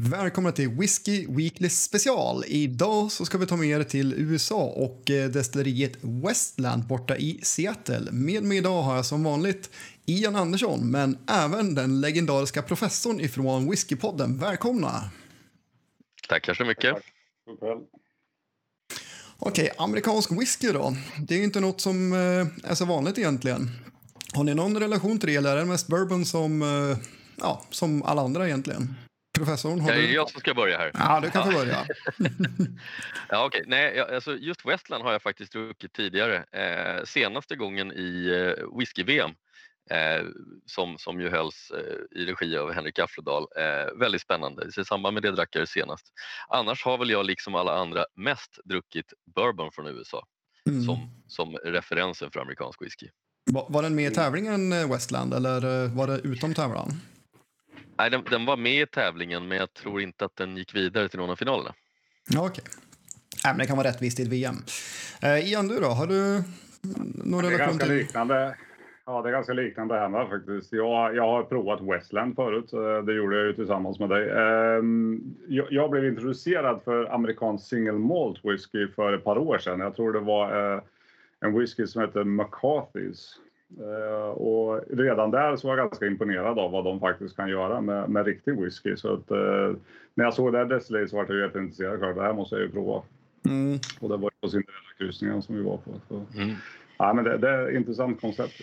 Välkomna till Whiskey Weekly special. Idag så ska vi ta med er till USA och eh, destilleriet Westland borta i Seattle. Med mig idag har jag som vanligt Ian Andersson, men även den legendariska professorn ifrån Whiskypodden. Välkomna! Tackar så mycket. Okej, amerikansk whisky då. Det är inte något som eh, är så vanligt egentligen. Har ni någon relation till det eller är det mest bourbon som, eh, ja, som alla andra egentligen? Professorn, har Det är du? jag som ska börja här. Ja, du kan få börja. Ja, okej. Nej, jag- alltså just Westland har jag faktiskt druckit tidigare. Eh, senaste gången i eh, whisky-VM eh, som, som ju hölls eh, i regi av Henrik Gaffledal. Eh, väldigt spännande. Så I samband med det drack jag det senast. Annars har väl jag liksom alla andra mest druckit bourbon från USA Mm. som, som referensen för amerikansk whisky. Var, var den med i tävlingen eh, Westland eller eh, var det utom tävlan? Nej, den, den var med i tävlingen men jag tror inte att den gick vidare till någon av finalerna. Ja, okej. Nej, men det kan vara rättvist i ett VM. Eh, Ian, du då? Har du någon Det är ganska till... liknande. Ja, det är ganska liknande här med faktiskt. Jag, jag har provat Westland förut. Det gjorde jag ju tillsammans med dig. Ehm, Jag, jag blev introducerad för amerikansk single malt whisky för ett par år sedan. Jag tror det var eh, en whisky som heter McCarthy's. Eh, Och redan där så var jag ganska imponerad av vad de faktiskt kan göra med, med riktig whisky. Så att, eh, när jag såg det här destilleriet så var jag jätteintresserad. Klart, det här måste jag ju prova. Mm. Och det var ju på Cinderella-kryssningen som vi var på. Så. Mm. Ja, men det, det är ett intressant koncept.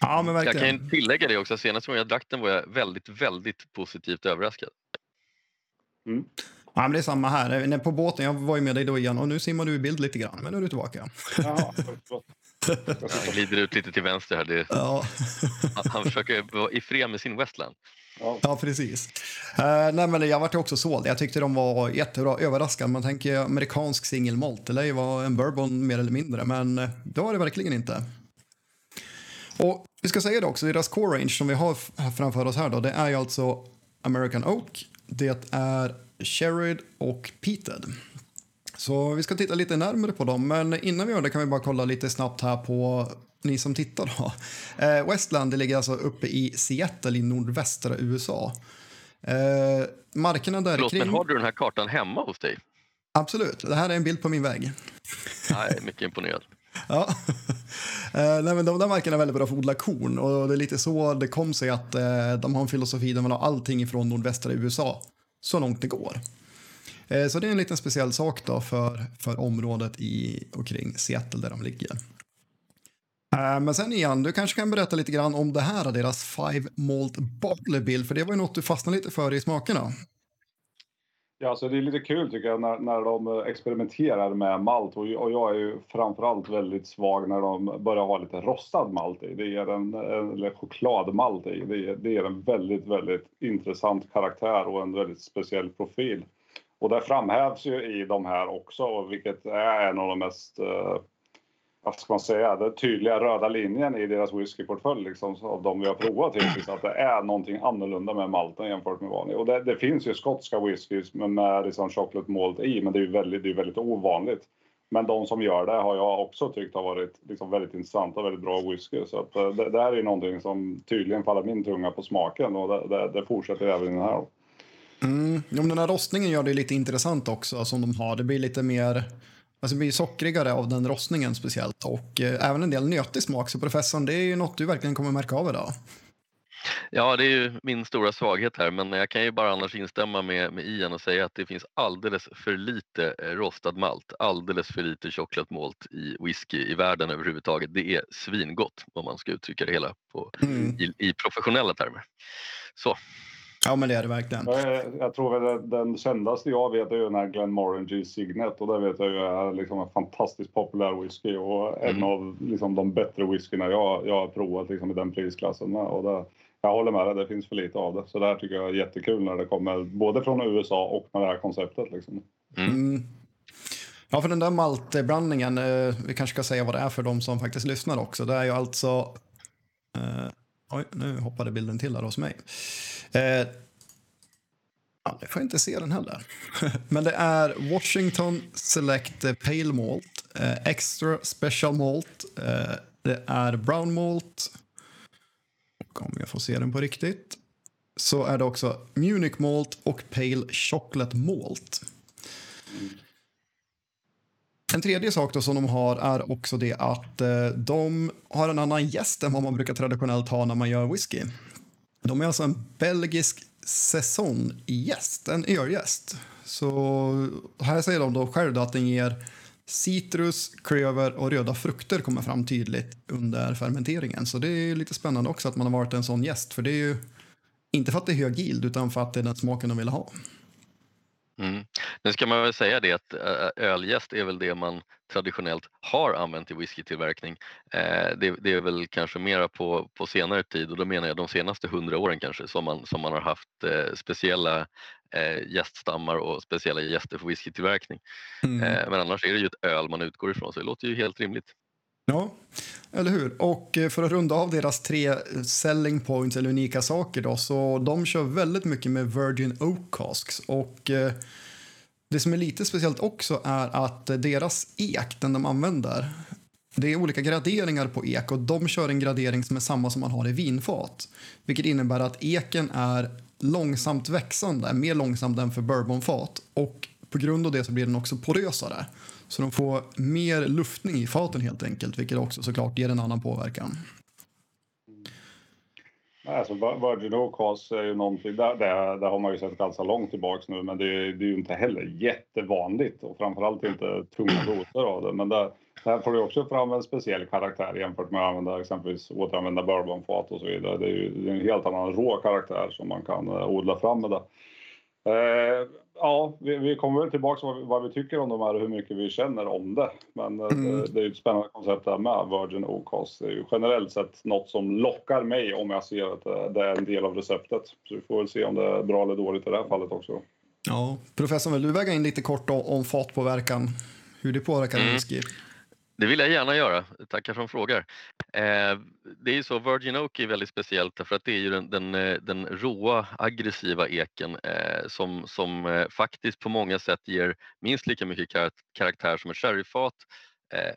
Ja, men Jag kan ju tillägga det också, senast gången jag drack den var jag väldigt, väldigt positivt överraskad. Mm. Ja, men det är samma här. När- På båten, jag var ju med dig då igen och nu simmar du i bild lite grann, men nu är du tillbaka. Jaha, Han glider ut lite till vänster här. Det, Ja, han, försöker vara i fred med sin Westland. ja. ja precis. Uh, nej, men jag vart också såld. Jag tyckte de var jättebra, överraskande. Man tänker amerikansk single malt, det lär ju vara en bourbon mer eller mindre, men eh, det var det verkligen inte. Och vi ska säga det också, deras core range som vi har framför oss här då, det är ju alltså American Oak, det är Sherrod och Peated. Så vi ska titta lite närmare på dem, men innan vi gör det kan vi bara kolla lite snabbt här på ni som tittar då. Eh, Westland det ligger alltså uppe i Seattle i nordvästra USA. Eh, markerna där Förlåt, kring... men har du den här kartan hemma hos dig? Absolut, det här är en bild på min vägg. Jag är mycket imponerad. Ja. Eh, nej, men de där markerna är väldigt bra för att odla korn och det är lite så det kom sig att eh, de har en filosofi där man har allting ifrån nordvästra USA så långt det går. Eh, så det är en liten speciell sak då för, för området i och kring Seattle där de ligger. Eh, men sen Ian, du kanske kan berätta lite grann om det här, deras Five Malt Barley Bill, för det var ju något du fastnade lite för i smakerna. ja, så det är lite kul tycker jag när, när de eh, experimenterar med malt och, och jag är ju framförallt väldigt svag när de börjar ha lite rostad malt i. Det ger en, en eller chokladmalt i. Det ger, det ger en väldigt, väldigt intressant karaktär och en väldigt speciell profil. Och det framhävs ju i de här också, vilket är en av de mest eh, vad ska man säga, den tydliga röda linjen i deras whiskyportfölj liksom, av de vi har provat hittills. Att det är någonting annorlunda med malten jämfört med vanlig. Och det, det finns ju skotska whiskys med, med liksom chocolate malt i, men det är ju väldigt, det är väldigt ovanligt. Men de som gör det har jag också tyckt har varit liksom väldigt intressanta och väldigt bra whisky. Så att, eh, det, det här är ju någonting som tydligen faller min tunga på smaken och det, det, det fortsätter även i den här. Mm. Men den här rostningen gör det lite intressant också som de har. Det blir lite mer alltså det blir sockrigare av den rostningen speciellt och eh, även en del nötig smak. Så professorn, det är ju något du verkligen kommer märka av idag. Ja, det är ju min stora svaghet här, men jag kan ju bara annars instämma med, med Ian och säga att det finns alldeles för lite eh, rostad malt, alldeles för lite chocolate malt i whisky i världen överhuvudtaget. Det är svingott om man ska uttrycka det hela på, Mm. i, i professionella termer. Så, Ja, men det är det verkligen. Jag, jag tror väl att den kändaste jag vet är ju den här Glenmorangie Signet och det vet jag ju är liksom en fantastiskt populär whisky och en Mm. av liksom de bättre whiskyna jag, jag har provat liksom i den prisklassen med. Och det, jag håller med dig, det finns för lite av det. Så det här tycker jag är jättekul när det kommer både från USA och med det här konceptet. Liksom. Mm. Ja, för den där maltblandningen, eh, vi kanske ska säga vad det är för de som faktiskt lyssnar också. Det är ju alltså... Eh, oj, nu hoppade bilden till här hos mig. Eh, ja, jag får inte se den heller. Men det är Washington Select Pale Malt, eh, Extra Special Malt, eh, det är Brown Malt. Och om jag får se den på riktigt. så är det också Munich Malt och Pale Chocolate Malt. En tredje sak då som de har är också det att eh, de har en annan gäst än vad man brukar traditionellt ha när man gör whisky. De är alltså en belgisk säsonggäst, en ölgäst. Så här säger de då själv att den ger citrus, klöver och röda frukter kommer fram tydligt under fermenteringen. Så det är lite spännande också att man har varit en sån gäst. För det är ju inte för att det är hög yield utan för att det är den smaken de vill ha. Mm. Nu ska man väl säga det att ölgäst är väl det man traditionellt har använt i whiskytillverkning. Det, det är väl kanske mera på, på senare tid och då menar jag de senaste hundra åren kanske som man, som man har haft speciella gäststammar och speciella gäster för whiskytillverkning. Mm. Men annars är det ju ett öl man utgår ifrån så det låter ju helt rimligt. Ja, eller hur? Och eh, för att runda av deras tre eh, selling points eller unika saker då, så de kör väldigt mycket med Virgin Oak Casks och eh, det som är lite speciellt också är att deras ek, den de använder, det är olika graderingar på ek och de kör en gradering som är samma som man har i vinfat. Vilket innebär att eken är långsamt växande, mer långsamt än för bourbonfat och på grund av det så blir den också porösare. Så de får mer luftning i faten helt enkelt, vilket också såklart ger en annan påverkan. Alltså Virgin Oak är ju någonting, där, där, där har man ju sett ganska långt tillbaks nu men det, det är ju inte heller jättevanligt och framförallt inte tunga doser av det. Men där, där får du också fram en speciell karaktär jämfört med att använda exempelvis återanvända bourbonfat och så vidare. Det är ju det är en helt annan rå karaktär som man kan eh, odla fram med det. Eh, ja, vi, vi, kommer väl tillbaka till vad, vad, vi tycker om de här och hur mycket vi känner om det. Men mm. det, det, är ett spännande koncept där med Virgin Ocas. Det är ju generellt sett något som lockar mig om jag ser att det är en del av receptet. Så vi får väl se om det är bra eller dåligt i det här fallet också. Ja, professorn, vill du väga in lite kort om fatpåverkan? Hur det påverkar mm. whisky? Det vill jag gärna göra. Tackar som frågar. Eh, det är ju så, Virgin Oak är väldigt speciellt därför att det är ju den, den, eh, den råa aggressiva eken eh, som, som eh, faktiskt på många sätt ger minst lika mycket karaktär som ett sherryfat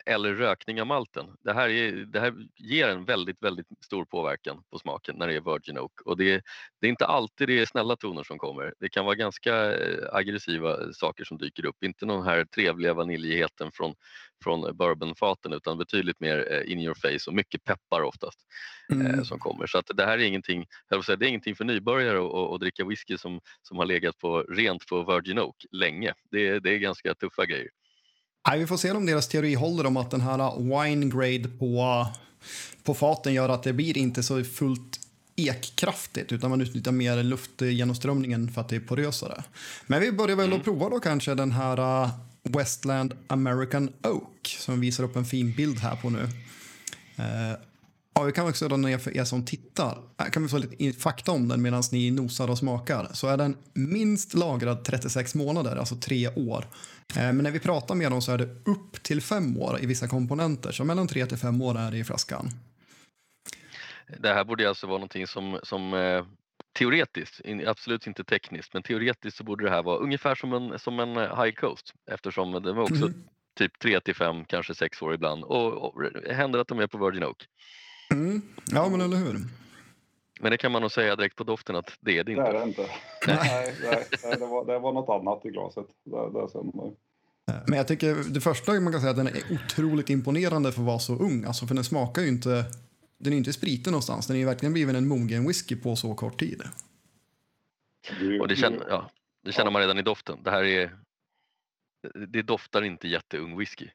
eller rökning av malten. Det här, är, det här ger en väldigt, väldigt stor påverkan på smaken när det är Virgin Oak och det, det är inte alltid det är snälla toner som kommer. Det kan vara ganska eh, aggressiva saker som dyker upp, inte någon här trevliga vaniljigheten från, från bourbonfaten utan betydligt mer eh, in your face och mycket peppar oftast mm. som kommer. Så att det här är ingenting, jag säga, det är ingenting för nybörjare att, att dricka whisky som, som har legat på, rent på Virgin Oak länge. Det, det är ganska tuffa grejer. Nej, vi får se om deras teori håller om att den här wine grade på, på faten gör att det blir inte så fullt ekkraftigt utan man utnyttjar mer luftgenomströmningen för att det är porösare. Men vi börjar väl mm. att prova då kanske den här uh, Westland American Oak som visar upp en fin bild här på nu. Uh, ja, vi kan också då för er som tittar, kan vi få lite fakta om den medan ni nosar och smakar. Så är den minst lagrad 36 månader, alltså tre år. Eh, men när vi pratar med dem så är det upp till fem år i vissa komponenter, så mellan tre till fem år är det i flaskan. Det här borde alltså vara någonting som, som eh, teoretiskt, absolut inte tekniskt, men teoretiskt så borde det här vara ungefär som en, som en eh, high coast eftersom det var också mm. typ tre till fem, kanske sex år ibland och, och händer att de är på Virgin Oak. Mm. Ja, men eller hur. Men det kan man nog säga direkt på doften att det är det inte. Det är det inte. nej, nej, nej det, var, det var något annat i glaset. Det, det sen, men jag tycker det första man kan säga att den är otroligt imponerande för att vara så ung. Alltså för den smakar ju inte, den är inte spriten någonstans. Den är ju verkligen blivit en mogen whisky på så kort tid. Och det känner, ja, det känner man redan i doften. Det här är, det doftar inte jätteung whisky.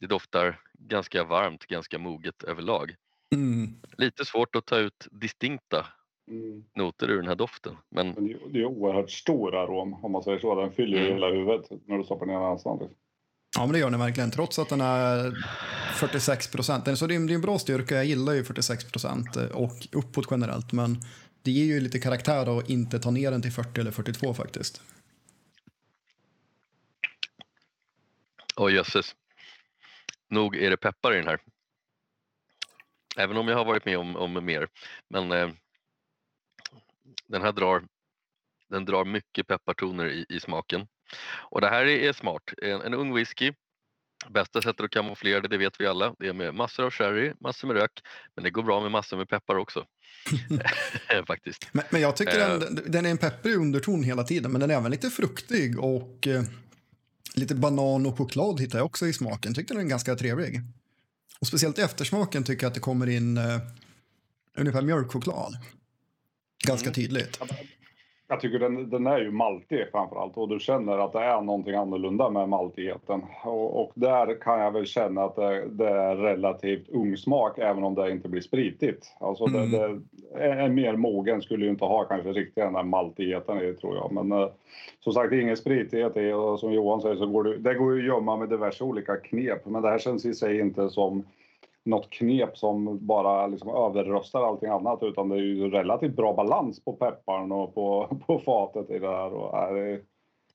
Det doftar ganska varmt, ganska moget överlag. Mm. Lite svårt att ta ut distinkta mm. noter ur den här doften. Men... men det är oerhört stor arom om man säger så. Den fyller mm. hela huvudet när du stoppar ner näsan. Liksom. Ja, men det gör den verkligen. Trots att den är 46 procent. Så det är en bra styrka. Jag gillar ju 46 procent och uppåt generellt. Men det ger ju lite karaktär att inte ta ner den till 40 eller 42 faktiskt. Åh oh, jösses. Nog är det peppar i den här. Även om jag har varit med om, om mer. Men eh, den här drar, den drar mycket peppartoner i, i smaken. Och det här är, är smart. En, en ung whisky Bästa sättet att kamouflera det, det vet vi alla, det är med massor av sherry, massor med rök, men det går bra med massor med peppar också. Faktiskt. Men, men jag tycker Eh. den, den är en pepprig underton hela tiden, men den är även lite fruktig och eh, lite banan och choklad hittar jag också i smaken. Tyckte den är ganska trevlig. Och speciellt eftersmaken tycker jag att det kommer in eh, ungefär mjölkchoklad. Ganska Mm. tydligt. Jag tycker den, den är ju maltig framförallt och du känner att det är någonting annorlunda med maltigheten. Och, och där kan jag väl känna att det, det är relativt ung smak även om det inte blir spritigt. Alltså Mm. det, det, en mer mogen skulle ju inte ha kanske riktigt den där maltigheten i tror jag. Men eh, som sagt, det är ingen spritighet i och som Johan säger så går det, det går ju att gömma med diverse olika knep. Men det här känns i sig inte som något knep som bara liksom överröstar allting annat utan det är ju relativt bra balans på pepparn och på, på fatet i det här. Och är,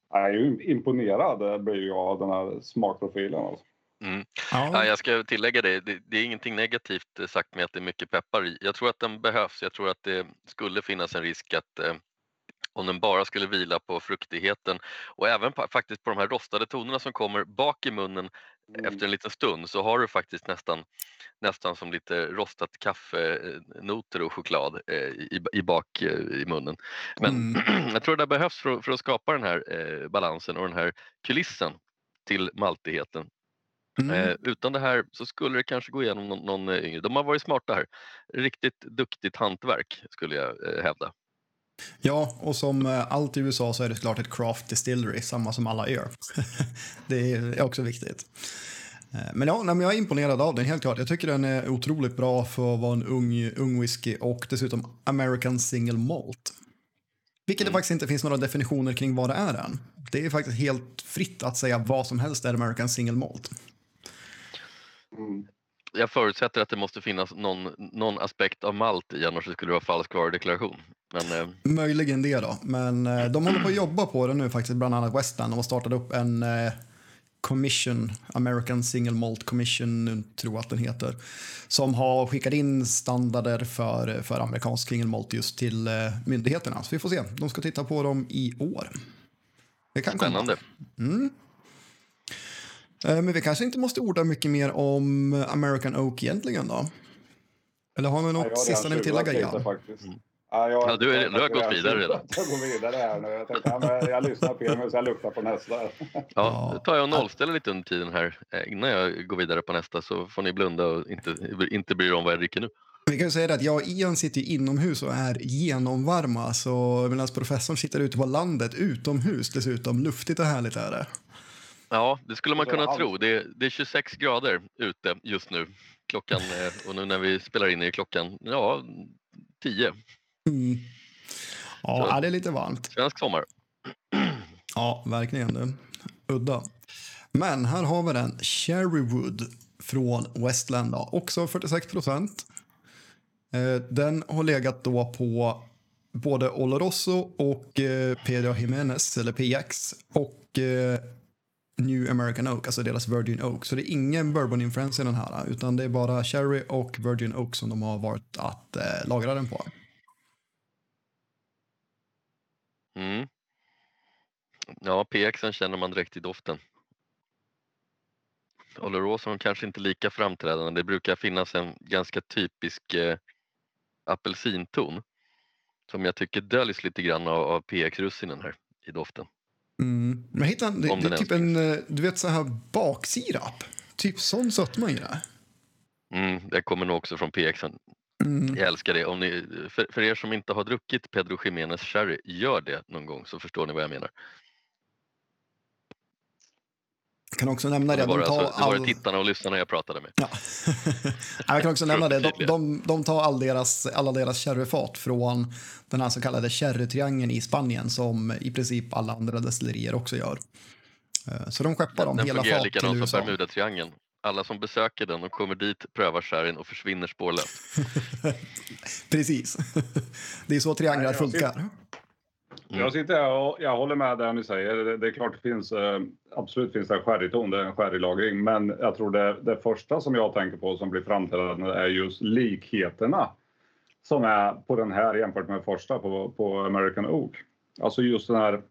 jag är ju imponerad blir jag av den här smakprofilen. Alltså. Mm. Ja. Ja, jag ska tillägga det, det, det är ingenting negativt eh, sagt med att det är mycket peppar i. Jag tror att den behövs. Jag tror att det skulle finnas en risk att eh, om den bara skulle vila på fruktigheten och även pa- faktiskt på de här rostade tonerna som kommer bak i munnen efter en liten stund så har du faktiskt nästan, nästan som lite rostat kaffenoter och choklad eh, i, i bak eh, i munnen. Men jag tror det behövs för, att- för att skapa den här eh, balansen och den här kulissen till maltigheten. Mm. Eh, utan det här så skulle det kanske gå igenom någon, någon eh, yngre. De har varit smarta här. Riktigt duktigt hantverk skulle jag eh, hävda. Ja, och som eh, allt i USA så är det såklart ett craft distillery, samma som alla öl. det är också viktigt. Eh, Men ja, nej, jag är imponerad av den, helt klart. Jag tycker den är otroligt bra för att vara en ung, ung whisky och dessutom American single malt. Vilket det Mm. faktiskt inte finns några definitioner kring vad det är än. Det är faktiskt helt fritt att säga vad som helst är American single malt. Mm. Jag förutsätter att det måste finnas någon, någon aspekt av malt i annars skulle det vara falsk varudeklaration. Men eh, Möjligen det då, men eh, de håller på att jobba på det nu faktiskt, bland annat Westland. De har startat upp en eh, commission, American Single Malt Commission, nu tror jag att den heter, som har skickat in standarder för, för amerikansk single malt just till eh, myndigheterna. Så vi får se, de ska titta på dem i år. Det kan komma. spännande. Eh, Men vi kanske inte måste orda mycket mer om American Oak egentligen då? Eller har vi något sista ni vill tillägga lite faktiskt. Mm. Ja, jag, Ja, du är- jag- du har gått vidare redan. Jag går vidare här nu. Jag tänkte, ja, men jag lyssnar på er medan jag luktar på nästa. Ja, då tar jag och nollställer lite under tiden här eh, innan jag går vidare på nästa så får ni blunda och inte, inte bry er om vad jag dricker nu. Vi kan ju säga att jag och Ian sitter inomhus och är genomvarma så medan professorn sitter ute på landet utomhus dessutom. Luftigt och härligt är det. Ja, det skulle man kunna allt. tro. Det är, det är 26 grader ute just nu. Klockan, eh, och nu när vi spelar in är klockan ja, 10. Mm. Ja, Så- det är lite varmt. Svensk sommar. Ja, verkligen. Det. Udda. Men här har vi den. Cherrywood från Westland. Då. Också 46 procent. Eh, Den har legat då på både Oloroso och eh, Pedro Jimenez, eller PX, och eh, New American Oak, alltså deras Virgin Oak. Så det är ingen bourbon-influens i den här, utan det är bara Cherry och Virgin Oak som de har varit att eh, lagra den på. Mm. Ja, PXen känner man direkt i doften. Oloroson kanske inte lika framträdande. Det brukar finnas en ganska typisk eh, apelsinton som jag tycker döljs lite grann av, av PX-russinen här i doften. Mm. Men hitta, en- det, det är typ en, eh, du vet så här baksirap. Typ sån sötma i det. Mm, det kommer nog också från PXen. Mm. Jag älskar det. Om ni, för, för er som inte har druckit Pedro Jiménez Sherry, gör det någon gång så förstår ni vad jag menar. Kan också nämna det. Det var, De tar alltså, det var det tittarna och lyssnarna jag pratade med. ja. Ja, jag kan också nämna det. De, de, de tar all deras, alla deras sherryfat från den här så kallade sherrytriangeln i Spanien som i princip alla andra destillerier också gör. Eh, Så de skeppar dem Den hela fungerar fat till likadant som USA. Bermudatriangeln. Alla som besöker den och kommer dit prövar sherryn och försvinner spårlöst. Precis. Det är så trianglar funkar. Mm. Jag sitter här och jag håller med där ni säger. Det, det är klart det finns, eh, absolut finns det en sherryton, det är en sherrylagring. Men jag tror det, det första som jag tänker på som blir framträdande är just likheterna som är på den här jämfört med första på, på American Oak. Alltså just den här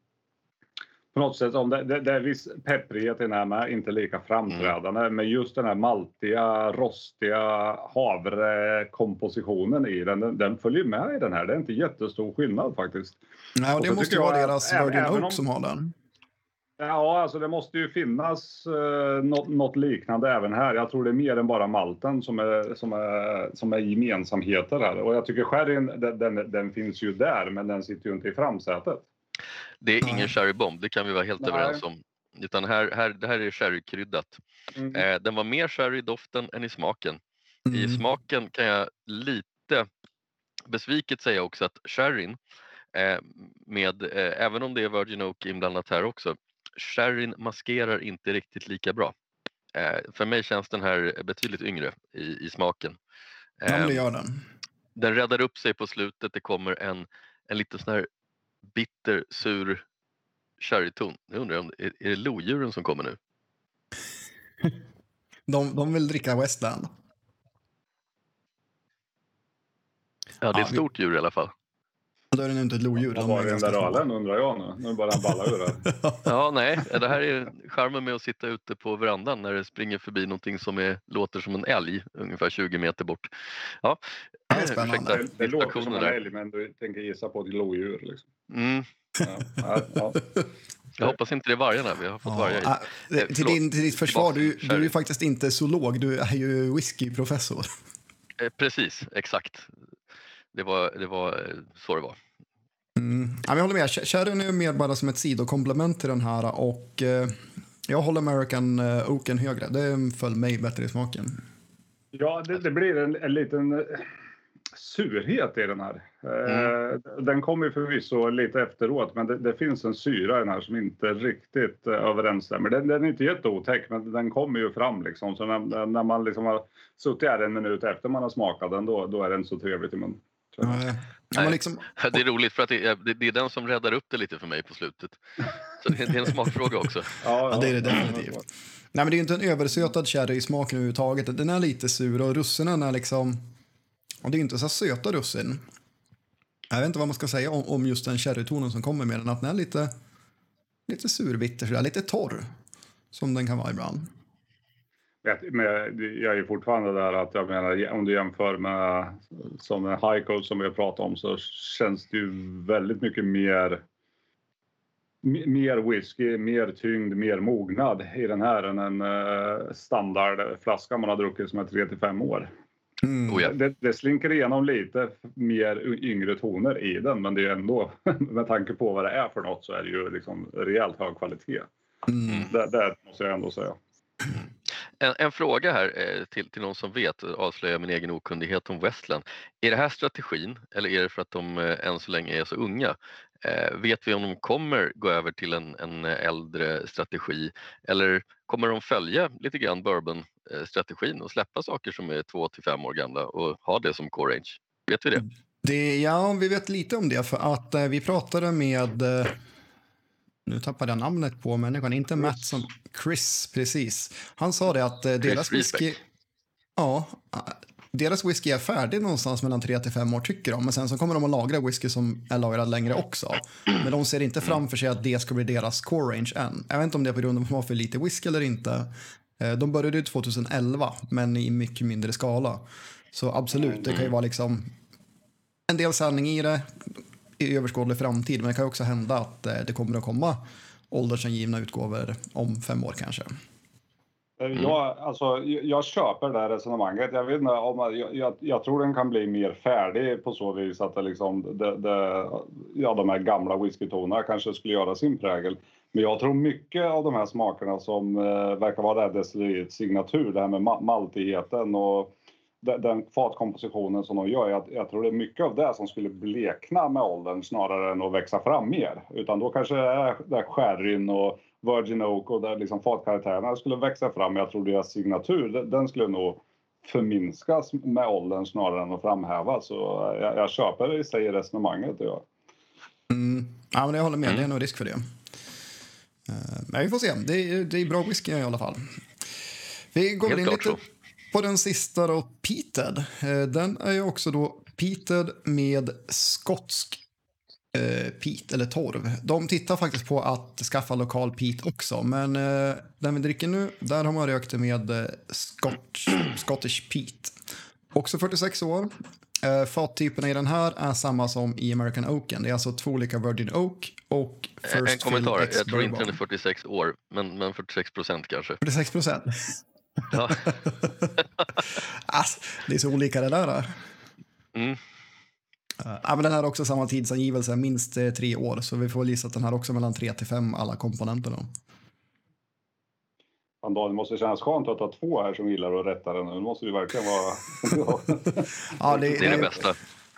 på något sätt, om det, det, det är viss pepprighet i den här med, inte lika framträdande. Mm. Men just den här maltiga, rostiga havrekompositionen i den, den, den, följer med i den här. Det är inte jättestor skillnad faktiskt. Nej, och det och måste ju vara deras Virgin Oak om, som har den. Ja, alltså det måste ju finnas eh, något, något, liknande även här. Jag tror det är mer än bara malten som är, som är, som är gemensamheter här. Och jag tycker sherryn, den, den, den, finns ju där, men den sitter ju inte i framsätet. Det är ingen sherrybomb, det kan vi vara helt Nej. överens om. Utan här, här, det här är sherrykryddat. Mm. Eh, den var mer sherry i doften än i smaken. Mm. I smaken kan jag lite besviket säga också att sherryn, eh, med, eh, även om det är Virgin Oak inblandat här också, sherryn maskerar inte riktigt lika bra. Eh, för mig känns den här betydligt yngre i, i smaken. Ja, men det gör den. Den räddar upp sig på slutet. Det kommer en, en lite sån här bitter, sur sherryton. Nu undrar jag om är, är det lodjuren som kommer nu? de, de vill dricka Westland. Ja, det är ett stort djur i alla fall. Då är det inte ett lodjur. Vad var den där ölen undrar jag nu? Nu börjar han balla ur det. ja, nej, det här är charmen med att sitta ute på verandan när det springer förbi någonting som är, låter som en älg ungefär 20 meter bort. Ja, det, är spännande. det, det låter som en älg men du tänker gissa på ett lodjur. Liksom. Mm. Ja, ja, Jag hoppas inte det är vargarna. Vi har fått ja, vargar äh, till, din, till ditt försvar, du, du är ju faktiskt inte zoolog, du är ju whiskyprofessor. Eh, precis, exakt. Det var, det var eh, så det var. Mm. Ja, jag håller med. Sherryn är mer bara som ett sidokomplement till den här. Och eh, Jag håller American eh, Oaken högre. Det föll mig bättre i smaken. Ja, det, det blir en, en liten surhet i den här. Mm. Den kommer ju förvisso lite efteråt, men det, det, finns en syra i den här som inte riktigt överensstämmer. Den, den är inte jätteotäck, men den kommer ju fram liksom. Så när, när man liksom har suttit här en minut efter man har smakat den, då, då är den så trevligt i munnen. Nej. Nej. Liksom... Det är roligt för att det är, det är, den som räddar upp det lite för mig på slutet. Så det är, en smakfråga också. ja, ja, det är det definitivt. Nej, men det är inte en översötad sherry i smaken överhuvudtaget. Den är lite sur och russinen är liksom... Och det är inte så söta russin. Jag vet inte vad man ska säga om, om just den sherrytonen som kommer med den. Att den är lite, lite surbitter, lite torr. Som den kan vara ibland jag är fortfarande där att jag menar om du jämför med som en high code som vi har pratat om så känns det ju väldigt mycket mer mer whisky, mer tyngd, mer mognad i den här än en uh, standardflaska man har druckit som är 3 till 5 år. Mm. Oh det, det, slinker igenom lite mer yngre toner i den men det är ändå med tanke på vad det är för något så är det ju liksom rejält hög kvalitet. Mm. Det, det måste jag ändå säga. En, en, fråga här eh, till, till någon som vet, eh, avslöjar min egen okunnighet om Westland. Är det här strategin eller är det för att de eh, än så länge är så unga? Eh, vet vi om de kommer gå över till en, en äldre strategi eller kommer de följa lite grann bourbon-strategin och släppa saker som är två till fem år gamla och ha det som core range? Vet vi det? Mm. det ja, vi vet lite om det för att eh, vi pratade med eh, nu tappade jag namnet på människan, inte. Matt som Chris, precis. Han sa det att eh, deras whisky... Ja, deras whisky är färdig någonstans mellan 3 till 5 år tycker de. Men sen så kommer de att lagra whisky som är lagrad längre också. Men de ser inte framför sig att det ska bli deras core range än. Jag vet inte om det är på grund av att de har för lite whisky eller inte. Eh, de började 2011, men i mycket mindre skala. Så absolut, det kan ju vara liksom en del sanning i det i överskådlig framtid. Men det kan också hända att eh, det kommer att komma åldersangivna utgåvor om fem år kanske. Mm. Jag, alltså, jag köper det här resonemanget. Jag, vet inte, om, jag, jag, jag, tror den kan bli mer färdig på så vis att det liksom, det, det, ja, de här gamla whiskytonerna kanske skulle göra sin prägel. Men jag tror mycket av de här smakerna som eh, verkar vara det här destilleriets signatur, det här med maltigheten och den fatkompositionen som de gör, jag, jag tror det är mycket av det som skulle blekna med åldern snarare än att växa fram mer. Utan då kanske det är där sherryn och Virgin Oak och där liksom fatkaraktärerna skulle växa fram. Jag tror deras signatur, den skulle nog förminskas med åldern snarare än att framhävas. Så jag, jag köper i sig resonemanget. Ja. Mm. Ja, men jag håller med, det är nog risk för det. Eh, men vi får se, det är, det är bra whisky i alla fall. Vi går Helt in lite på den sista då, Peated. Eh, den är ju också då Peated med skotsk eh, peat eller torv. De tittar faktiskt på att skaffa lokal peat också, men eh, den vi dricker nu, där har man rökt med eh, Scotch, Scottish peat. Också 46 år. Eh, fattyperna i den här är samma som i American Oaken. Det är alltså två olika Virgin Oak och First En kommentar, jag tror inte den är 46 år, men, men 46 procent kanske. 46 procent. Ja. alltså, det är så olika det där. är. Mm. Ja, men den här har också samma tidsangivelse, minst eh, tre år. Så vi får gissa att den här också mellan tre till fem alla komponenter. Då. Fan, Daniel, det måste kännas skönt att ha två här som gillar att rätta den. Det måste ju verkligen vara... Ja, det, Det är det bästa.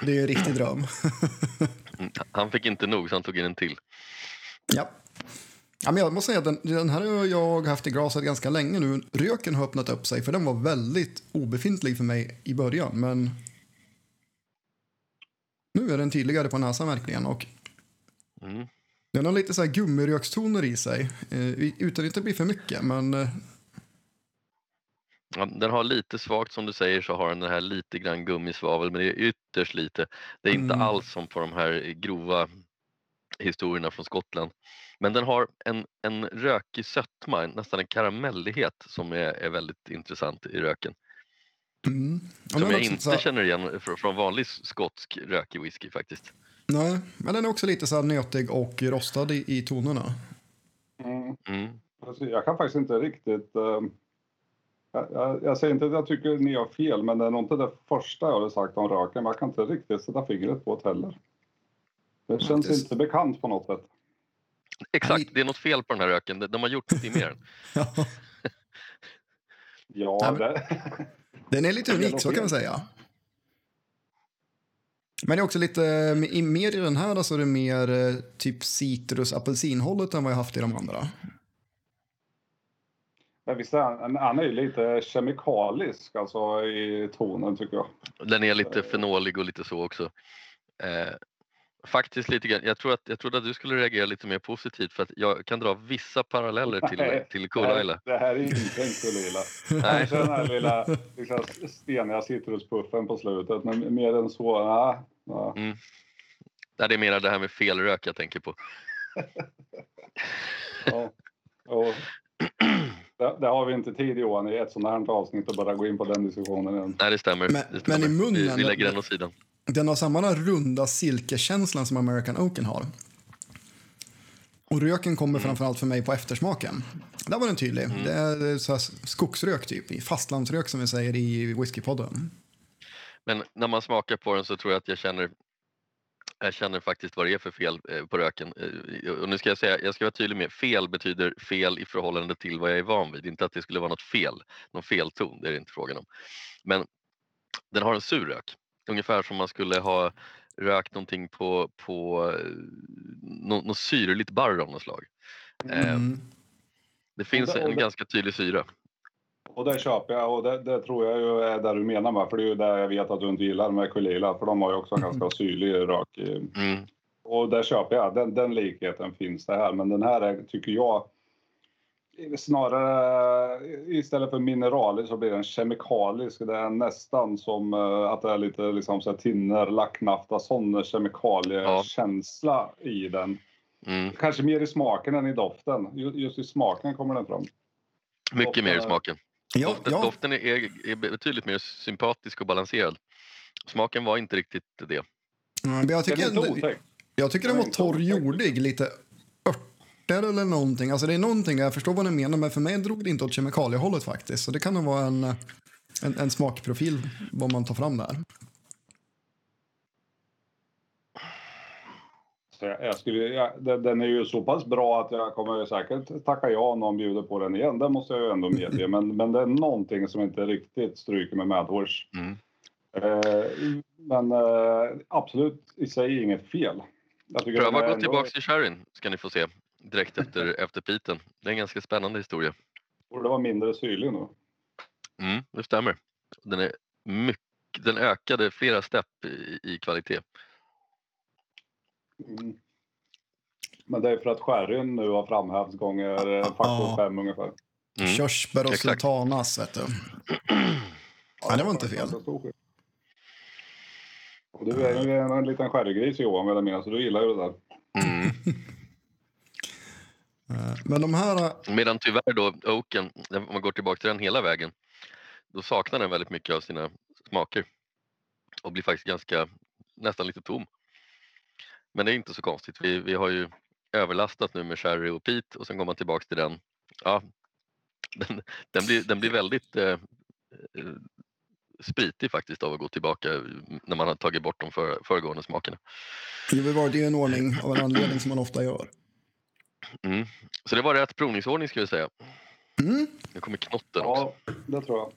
det är en riktig dröm. Mm. Han fick inte nog så han tog in en till. ja. Ja, men jag måste säga att den, den här har jag haft i glaset ganska länge nu. Röken har öppnat upp sig, för den var väldigt obefintlig för mig i början. Men nu är den tydligare på näsan verkligen. Och Mm. den har lite så här gummirökstoner i sig, eh, utan att det blir för mycket. Men eh, Ja, den har lite svagt som du säger så har den den här lite grann gummisvavel men det är ytterst lite. Det är inte Mm. alls som på de här grova historierna från Skottland. Men den har en, en rökig sötma, nästan en karamellighet som är, är väldigt intressant i röken. mm. Som jag inte känner igen från, från vanlig skotsk rökig whisky faktiskt. Nej, men den är också lite så här nötig och rostad i, i tonerna. Mm. Mm. Alltså, Jag kan faktiskt inte riktigt... jag, jag, jag säger inte att jag tycker ni har fel, men det är nog inte det första jag hade sagt om röken. Men jag kan inte riktigt sätta fingret på det heller. Det känns Faktiskt. inte bekant på något sätt. Exakt, det är något fel på den här röken. De, har gjort något i mer. Ja, Ja, det... den är lite är unik, så kan man säga. Men det är också lite, i- mer i den här, alltså det är mer eh, typ citrus apelsinhållet än vad jag haft i de andra. Men visst är han, han är ju lite kemikalisk alltså, i tonen tycker jag. Den är lite fenolig och lite så också. Eh, faktiskt lite grann. Jag, tror att, jag trodde att du skulle reagera lite mer positivt för att jag kan dra vissa paralleller till, Nej, till Det här, det här är inte en kulila. Nej. Kanske den här lilla liksom, steniga citruspuffen på slutet, men mer än så, nej. nej. Nej, det är mer det här med fel rök jag tänker på. Ja. Och, det, det har vi inte tid Johan i ett sånt här avsnitt att bara gå in på den diskussionen än. Nej, det stämmer. Men- det stämmer. men i munnen- Vi, vi lägger den åt sidan. Den har samma runda silkeskänslan som American Oaken har. Och röken kommer framförallt för mig på eftersmaken. Där var den tydlig. Det är så skogsrök typ, fastlandsrök som vi säger i whiskypodden. Men när man smakar på den så tror jag att jag känner jag känner faktiskt vad det är för fel eh, på röken. Eh, Och nu ska jag säga, jag ska vara tydlig med, fel betyder fel i förhållande till vad jag är van vid. Inte att det skulle vara något fel, någon felton, det är det inte frågan om. Men den har en sur rök. Ungefär som man skulle ha rökt någonting på, på eh, nå- något syrligt barr av något slag. Eh, Mm. Det finns det- en det- ganska tydlig syra. Och det köper jag och det, det tror jag ju är där du menar med, för det är ju det jag vet att du inte gillar med Kulila, för de har ju också en ganska syrlig rök. Mm. Och där köper jag, den, den likheten finns det här, men den här är, tycker jag snarare istället för mineralisk så blir den kemikalisk. Det är nästan som eh, att det är lite liksom så här tinner, lacknafta, sån kemikaliekänsla i den. Mm. Kanske mer i smaken än i doften. Ju- Just i smaken kommer den fram. Mycket mer i Doften är- smaken. Ja, Doften, ja. doften är, är betydligt mer sympatisk och balanserad. Smaken var inte riktigt det. Ja, men jag Den tycker, otäck. jag tycker den var Den är inte otäck. Örter eller någonting. Alltså det är någonting, jag förstår vad ni menar, men för mig drog det inte åt kemikaliehållet faktiskt. Så det kan nog vara en, en, en smakprofil vad man tar fram där. Så jag, skulle, jag, den, den är ju så pass bra att jag kommer säkert tacka ja om någon bjuder på den igen. Det måste jag ju ändå medge. Men, men det är någonting som inte riktigt stryker med medhårs. Mm. Eh, men eh, absolut i sig inget fel. Pröva är gå ändå- tillbaks till sherryn ska ni få se direkt efter, efter piten. Det är en ganska spännande historia. Borde vara mindre syrlig nu. Mm, det stämmer. Den, är mycket, den ökade flera stepp i, i kvalitet. Mm. Men det är för att sherryn nu har framhävts gånger eh, faktor Ja. fem ungefär. Mm. Körsbär och exakt. sultanas, vet du. Ja, det var inte fel. Och du är ju en, en liten sherrygris Johan vill jag minnas, så du gillar ju det där. Mm. Men de här... eh, Medan tyvärr då Oaken, om man går tillbaka till den hela vägen, då saknar den väldigt mycket av sina smaker och blir faktiskt ganska, nästan lite tom. Men det är inte så konstigt. Vi, vi har ju överlastat nu med sherry och peat och sen går man tillbaks till den. Ja, den, den, blir, den blir väldigt eh, eh, spritig faktiskt av att gå tillbaka när man har tagit bort de för, föregående smakerna. Det har varit i en ordning av en anledning som man ofta gör. Mm. Så det var rätt provningsordning ska vi säga. Mm. Nu kommer knotten också. Ja, det tror jag.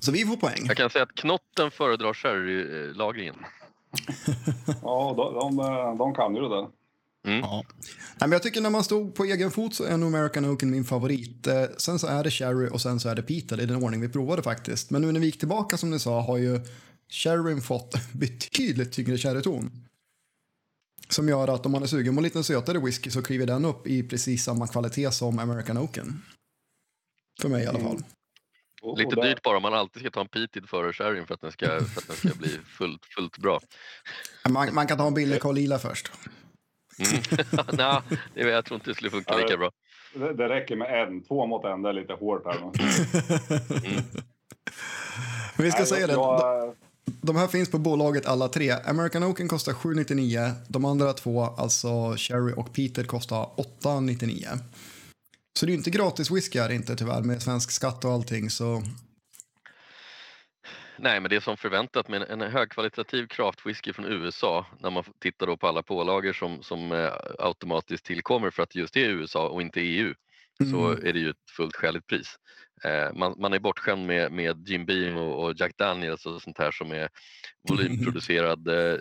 Så vi får poäng. Jag kan säga att knotten föredrar sherrylagringen. Ja, de, de, de kan ju det där. Mm. Ja. Nej, men jag tycker när man stod på egen fot så är nog American Oaken min favorit. Eh, sen så är det Cherry och sen så är det Peter i den ordning vi provade faktiskt. Men nu när vi gick tillbaka som ni sa har ju Sherryn fått betydligt tyngre sherryton. Som gör att om man är sugen på en lite sötare whisky så kliver den upp i precis samma kvalitet som American Oaken. För mig i alla fall. Och Lite där- dyrt bara om man alltid ska ta en peated före sherryn för att den ska, för att den ska bli fullt, fullt bra. Man, man kan ta en billig Carl Lila först. Mm. Nej, det- jag tror inte det skulle funka lika bra. Det, det räcker med en, två mot en, det är lite hårt här. Mm. Men vi ska Nej, säga det. jag- De här finns på bolaget alla tre. American Oaken kostar 799. De andra två, alltså Cherry och Peter, kostar 899. Så det är ju inte gratis whisky här inte tyvärr med svensk skatt och allting. Så Nej, men det är som förväntat med en högkvalitativ craftwhisky från USA när man tittar då på alla pålagor som, som eh, automatiskt tillkommer för att just det är USA och inte EU så Mm. är det ju ett fullt skäligt pris. Eh, man, man är bortskämd med, med Jim Beam och, och Jack Daniels och sånt här som är volymproducerad. Eh,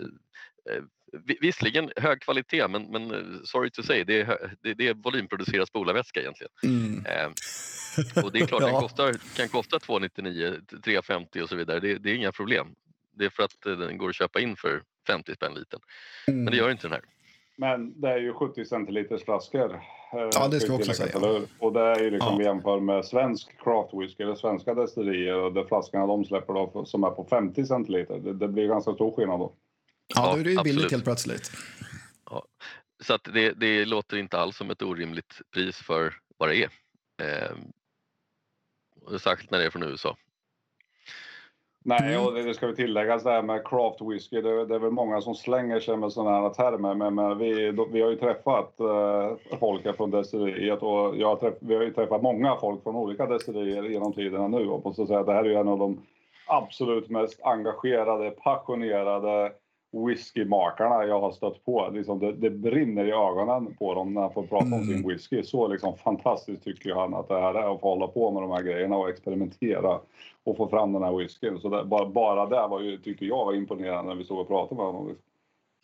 eh, vi- visserligen hög kvalitet men, men eh, sorry to say, det är, det, det är volymproducerad spolarvätska egentligen. mm. Eh, och det är klart, den Ja. kostar, kan kosta 299, 350 och så vidare. Det, det är inga problem. Det är för att den går att köpa in för 50 spänn liten. Men det gör inte den här. Men det är ju 70 centiliters flaskor. eh, Ja, det ska jag också säga. Och det är ju liksom Ja. vi jämför med svensk craft whisky eller svenska destillerier och de flaskorna de släpper då som är på 50 centiliter. Det, det blir ganska stor skillnad då. Ja, då är det ju Ja, billigt helt plötsligt. Så att det, det låter inte alls som ett orimligt pris för vad det är. Eh, och särskilt när det är från USA. Nej, Mm. och det, ska vi tilläggas det här med craft whisky. Det, det är väl många som slänger sig med sådana här termer. Men, men vi, vi har ju träffat eh, folk från destilleriet och jag har träff, vi har ju träffat många folk från olika destillerier genom tiderna nu. Och måste säga att det här är ju en av de absolut mest engagerade, passionerade whiskymakarna jag har stött på. Liksom det, det brinner i ögonen på dem när han får prata om Mm. sin whisky. Så liksom fantastiskt tycker han att det här är att få hålla på med de här grejerna och experimentera och få fram den här whiskyn. Så det, bara, bara det var ju, tyckte jag var imponerande när vi stod och pratade med honom.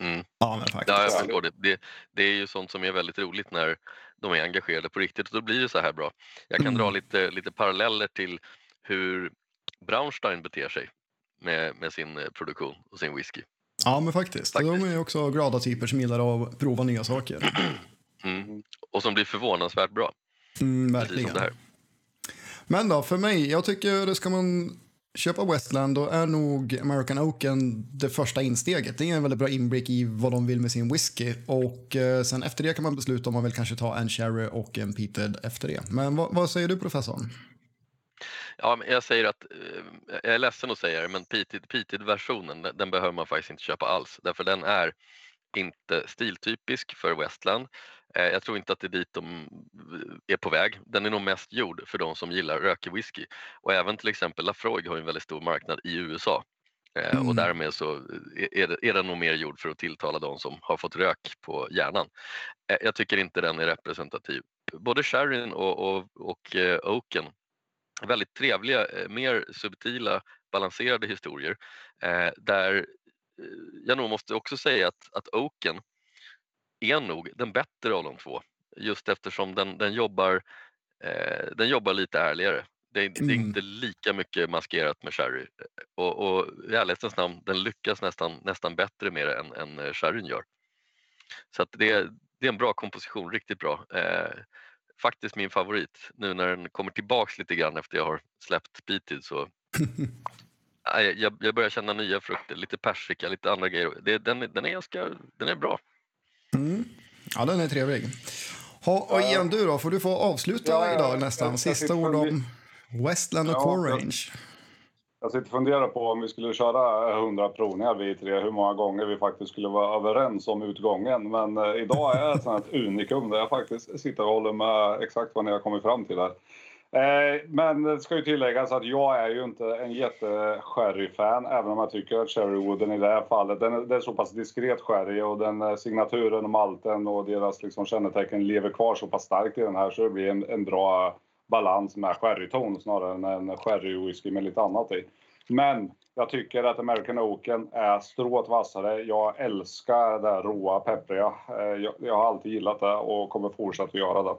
Mm. Ja, men faktiskt. Ja, jag Ja. förstår det. det. Det är ju sånt som är väldigt roligt när de är engagerade på riktigt och då blir det så här bra. Jag kan Mm. dra lite, lite paralleller till hur Braunstein beter sig med, med sin produktion och sin whisky. Ja, men faktiskt. Faktiskt. De är också glada typer som gillar att prova nya saker. Mm. Och som blir förvånansvärt bra. Mm, verkligen. det. Men då, för mig, jag tycker ska man köpa Westland då är nog American Oaken det första insteget. Det är en väldigt bra inblick i vad de vill med sin whisky. Och eh, sen efter det kan man besluta om man vill kanske ta en Cherry och en Peated efter det. Men vad, vad säger du professorn? Ja, men jag säger att, eh, jag är ledsen att säga det, men peated- peated-versionen den, den behöver man faktiskt inte köpa alls. Därför den är inte stiltypisk för Westland. Eh, Jag tror inte att det är dit de är på väg. Den är nog mest gjord för de som gillar rökig whisky. Och även till exempel Lafroig har en väldigt stor marknad i USA. Eh, Mm. Och därmed så är- är, det, är den nog mer gjord för att tilltala de som har fått rök på hjärnan. Eh, Jag tycker inte den är representativ. Både sherryn och, och, och eh, oaken väldigt trevliga, eh, mer subtila, balanserade historier eh, där eh, jag nog måste också säga att, att Oaken är nog den bättre av de två. Just eftersom den, den, jobbar, den jobbar lite ärligare. Det är, det är Mm. inte lika mycket maskerat med sherry. Och, och i ärlighetens namn, den lyckas nästan, nästan bättre med det än, än sherryn gör. Så att det, det är en bra komposition, riktigt bra. Eh, faktiskt min favorit. Nu när den kommer tillbaks lite grann efter jag har släppt Beated så Jag, jag börjar känna nya frukter, lite persika, lite andra grejer. Det, den, den, är ganska, den är bra. Mm. Ja, den är trevlig. Ha, och igen du då, får du få avsluta ja, idag nästan. Sista ord om Westland och ja, Core Range. Jag sitter och funderar på om vi skulle köra 100 provningar vi tre, hur många gånger vi faktiskt skulle vara överens om utgången. Men eh, idag är ett sånt unikum där jag faktiskt sitter och håller med exakt vad ni har kommit fram till här. Eh, men det ska ju tilläggas att jag är ju inte en jätte-sherry-fan, även om jag tycker att sherrywooden i det här fallet, den är, det är så pass diskret sherry och den eh, signaturen och malten och deras liksom kännetecken lever kvar så pass starkt i den här så det blir en, en bra balans med sherryton snarare än en sherrywhisky med lite annat i. Men jag tycker att American Oaken är strået vassare. Jag älskar det råa, peppriga. Eh, jag, jag har alltid gillat det och kommer fortsätta göra det.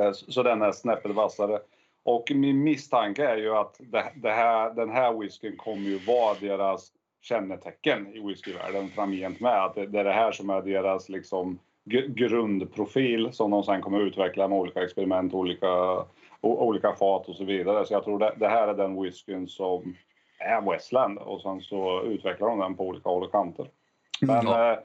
Eh, så den är snäppet vassare. Och min misstanke är ju att det, här, den här whiskyn kommer ju vara deras kännetecken i whiskyvärlden framgent med. Att det, det är det här som är deras liksom grundprofil som de sen kommer utveckla med olika experiment, olika, olika fat och så vidare. Så jag tror det, det här är den whiskyn som är Westland och sen så utvecklar de den på olika håll och kanter. Men mm.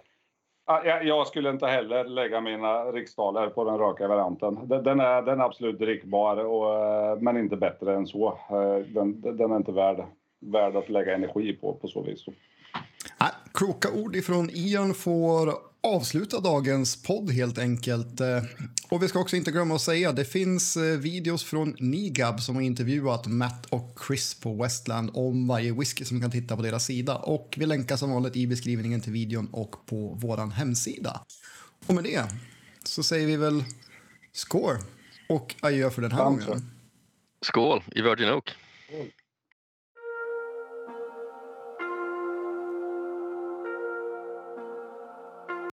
eh, jag skulle inte heller lägga mina riksdaler på den raka varianten. Den är, den är absolut drickbar, och, eh, men inte bättre än så. Eh, den, den är inte värd, värd att lägga energi på på så vis. Kloka ord ifrån Ian får avsluta dagens podd helt enkelt. Eh, och vi ska också inte glömma att säga det finns eh, videos från Nigab som har intervjuat Matt och Chris på Westland om varje whisky som kan titta på deras sida. Och vi länkar som vanligt i beskrivningen till videon och på vår hemsida. Och med det så säger vi väl score och adjö för den här gången. Skål i Virgin Oak.